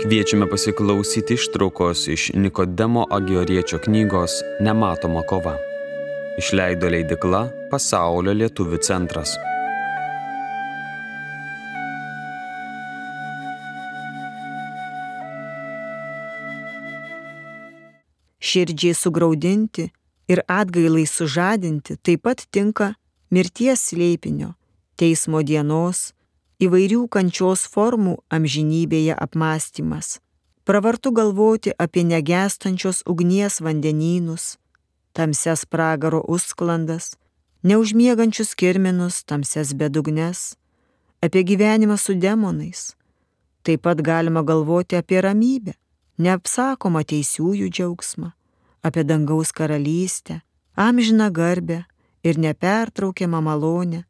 Kviečiame pasiklausyti ištraukos iš Nikodemo Agioriečio knygos Nematoma kova. Išleido leidikla Pasaulio lietuvių centras. Širdžiai sugraudinti ir atgailai sužadinti taip pat tinka mirties slėpinio, teismo dienos, įvairių kančios formų amžinybėje apmąstymas. Pravartu galvoti apie negestančios ugnies vandenynus, tamses pragaro užsklandas, neužmiegančius kirminus, tamses bedugnes, apie gyvenimą su demonais. Taip pat galima galvoti apie ramybę, neapsakomą teisiųjų džiaugsmą, apie dangaus karalystę, amžiną garbę ir nepertraukiamą malonę,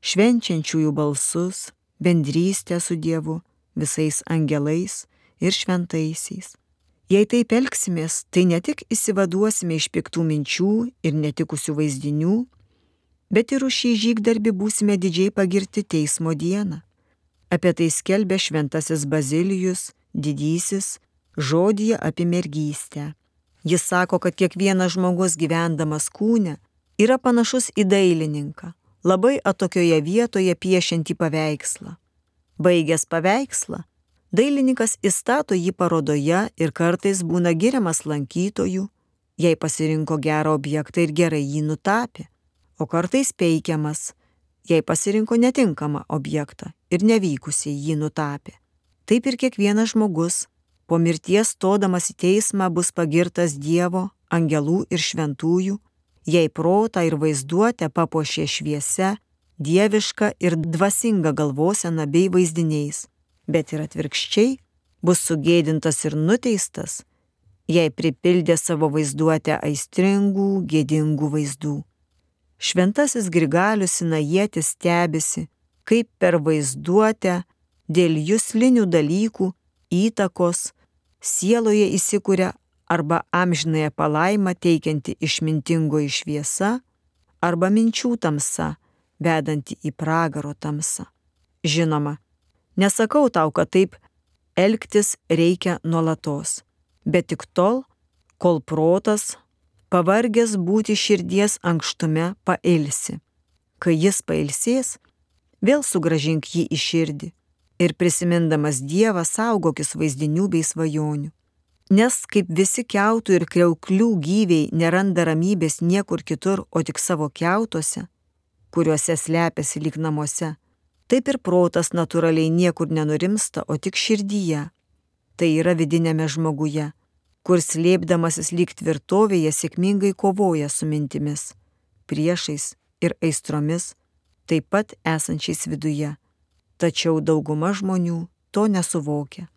švenčiančiųjų balsus, bendrystę su Dievu, visais angelais ir šventaisiais. Jei taip elgsimės, tai ne tik įsivaduosime iš piktų minčių ir netikusių vaizdinių, bet ir už šį žygdarbį būsime didžiai pagirti teismo dieną. Apie tai skelbia šventasis Bazilijus, didysis, žodyje apie mergystę. Jis sako, kad kiekvienas žmogus gyvendamas kūne yra panašus į dailininką, labai atokioje vietoje piešiantį paveikslą. Baigęs paveikslą, dailininkas įstato jį parodoje ir kartais būna giriamas lankytojų, jei pasirinko gerą objektą ir gerai jį nutapė, o kartais peikiamas, jei pasirinko netinkamą objektą ir nevykusiai jį nutapė. Taip ir kiekvienas žmogus po mirties stodamas į teismą bus pagirtas Dievo, angelų ir šventųjų, jei protą ir vaizduotę papuošė šviesa, dieviška ir dvasinga galvosena bei vaizdiniais, bet ir atvirkščiai bus sugėdintas ir nuteistas, jei pripildė savo vaizduotę aistringų, gėdingų vaizdų. Šventasis Grigalius Sinajėtis stebisi, kaip per vaizduotę dėl jūslinių dalykų įtakos sieloje įsikūrė arba amžinąją palaimą teikianti išmintingoji šviesa, arba minčių tamsa, vedanti į pragaro tamsą. Žinoma, nesakau tau, kad taip elgtis reikia nuolatos, bet tik tol, kol protas, pavargęs būti širdies ankštume, pailsi. Kai jis pailsės, vėl sugražink jį į širdį ir prisimindamas Dievą saugokis vaizdinių bei svajonių. Nes kaip visi keutų ir kreuklių gyviai neranda ramybės niekur kitur, o tik savo keutuose, kuriuose slepiasi lyg namuose, taip ir protas natūraliai niekur nenurimsta, o tik širdyje. Tai yra vidinėme žmoguje, kur slėpdamasis lyg tvirtovėje sėkmingai kovoja su mintimis, priešais ir aistromis, taip pat esančiais viduje. Tačiau dauguma žmonių to nesuvokia.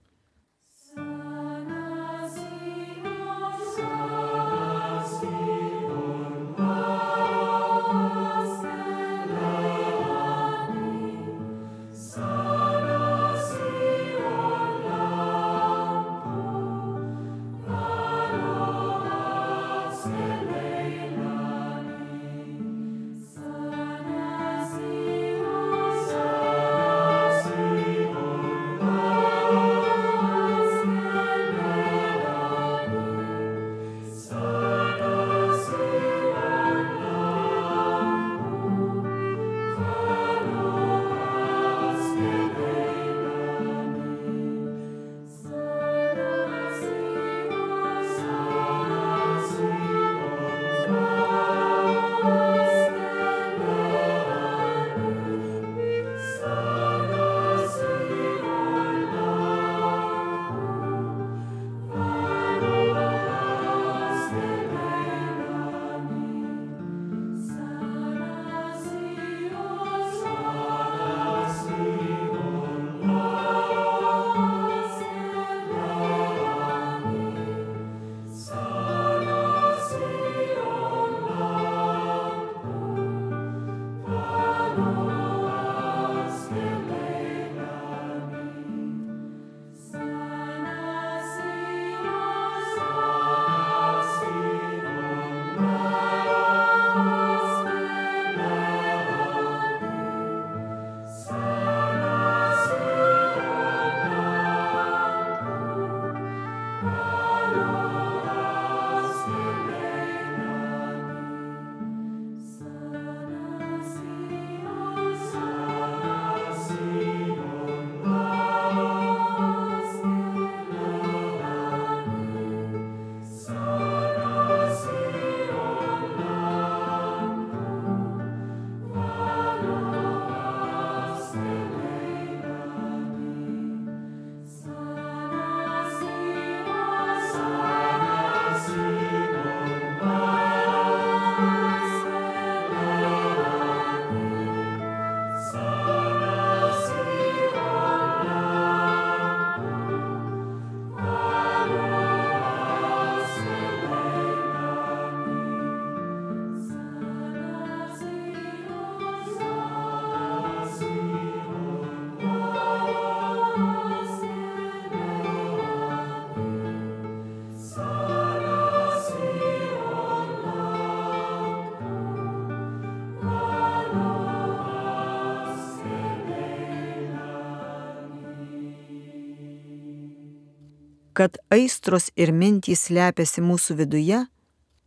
Kad aistros ir mintys slepiasi mūsų viduje,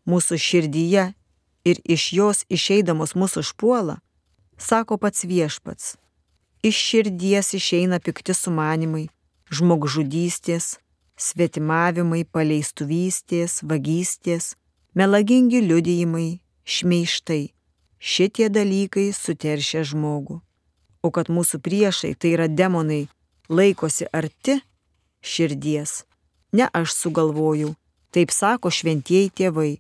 mūsų širdyje ir iš jos išeidamos mūsų užpuola, sako pats viešpats. Iš širdies išeina pikti sumanimai, žmogžudystės, svetimavimai, paleistuvystės, vagystės, melagingi liudijimai, šmeištai. Šitie dalykai suteršia žmogų. O kad mūsų priešai, tai yra demonai, laikosi arti širdies, ne aš sugalvojau, taip sako šventieji tėvai.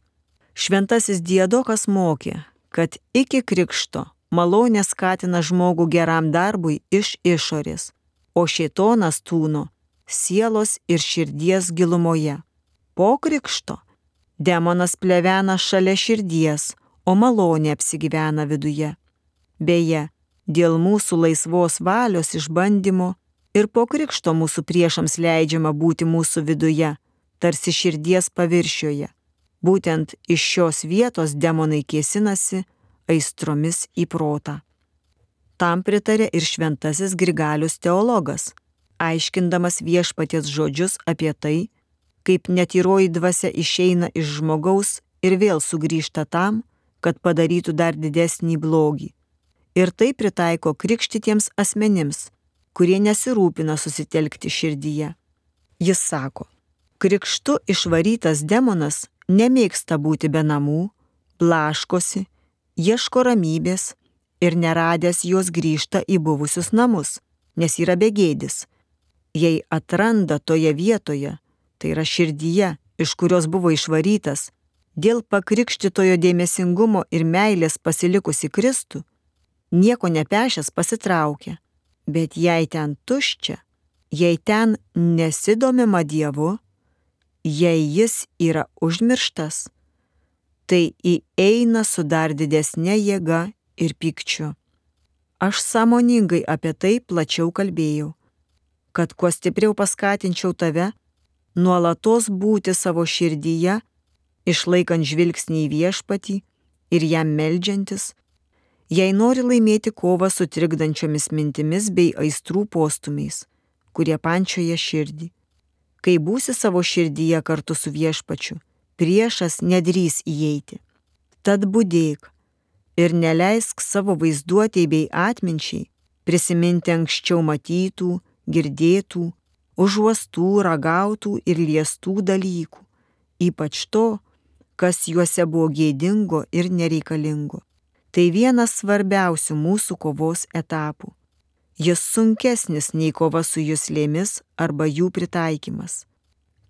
Šventasis Diedokas mokė, kad iki krikšto malonė skatina žmogų geram darbui iš išorės, o šėtonas tūno sielos ir širdies gilumoje. Po krikšto demonas plevena šalia širdies, o malonė apsigyvena viduje. Beje, dėl mūsų laisvos valios išbandymo ir po krikšto mūsų priešams leidžiama būti mūsų viduje, tarsi širdies paviršioje. Būtent iš šios vietos demonai kėsinasi aistromis į protą. Tam pritarė ir šventasis Grigalius teologas, aiškindamas viešpaties žodžius apie tai, kaip netyroji dvasia išeina iš žmogaus ir vėl sugrįžta tam, kad padarytų dar didesnį blogį. Ir tai pritaiko krikštytiems asmenims, kurie nesirūpina susitelkti širdyje. Jis sako, krikštu išvarytas demonas nemėgsta būti be namų, blaškosi, ieško ramybės ir neradęs jos grįžta į buvusius namus, nes yra begėdis. Jei atranda toje vietoje, tai yra širdyje, iš kurios buvo išvarytas, dėl pakrikštitojo dėmesingumo ir meilės pasilikusi Kristų, nieko nepešęs pasitraukia, bet jei ten tuščia, jei ten nesidomima Dievu, jei jis yra užmirštas, tai įeina su dar didesnė jėga ir pykčiu. Aš sąmoningai apie tai plačiau kalbėjau, kad kuo stipriau paskatinčiau tave nuolatos būti savo širdyje, išlaikant žvilgsnį į viešpatį ir jam meldžiantis, jei nori laimėti kovą su trikdančiomis mintimis bei aistrų postumiais, kurie pančioje širdį. Kai būsi savo širdyje kartu su viešpačiu, priešas nedrys įeiti. Tad būdėk ir neleisk savo vaizduotėjai bei atminčiai prisiminti anksčiau matytų, girdėtų, užuostų, ragautų ir liestų dalykų, ypač to, kas juose buvo gėdingo ir nereikalingo. Tai vienas svarbiausių mūsų kovos etapų. Jis sunkesnis nei kova su jūslėmis arba jų pritaikymas.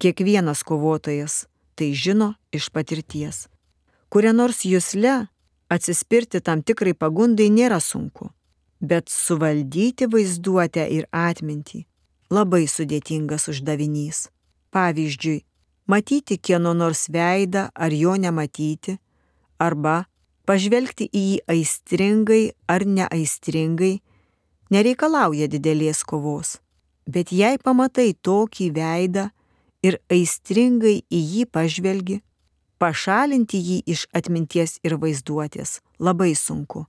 Kiekvienas kovotojas tai žino iš patirties. Kuria nors jūsle atsispirti tam tikrai pagundai nėra sunku, bet suvaldyti vaizduotę ir atmintį labai sudėtingas uždavinys. Pavyzdžiui, matyti kieno nors veidą ar jo nematyti, arba pažvelgti į jį aistringai ar neaistringai, nereikalauja didelės kovos. Bet jei pamatai tokį veidą ir aistringai į jį pažvelgi, pašalinti jį iš atminties ir vaizduotės labai sunku.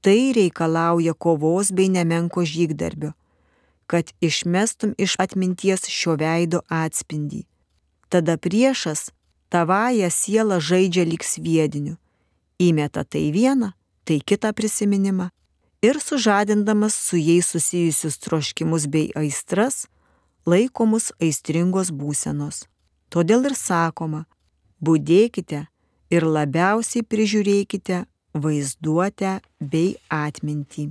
Tai reikalauja kovos bei nemenko žygdarbio, kad išmestum iš atminties šio veido atspindį. Tada priešas tavąją sielą žaidžia lyg sviediniu, įmeta tai vieną, tai kitą prisiminimą ir sužadindamas su jais susijusius troškimus bei aistras, laikomus aistringos būsenos. Todėl ir sakoma, būdėkite ir labiausiai prižiūrėkite vaizduotę bei atmintį.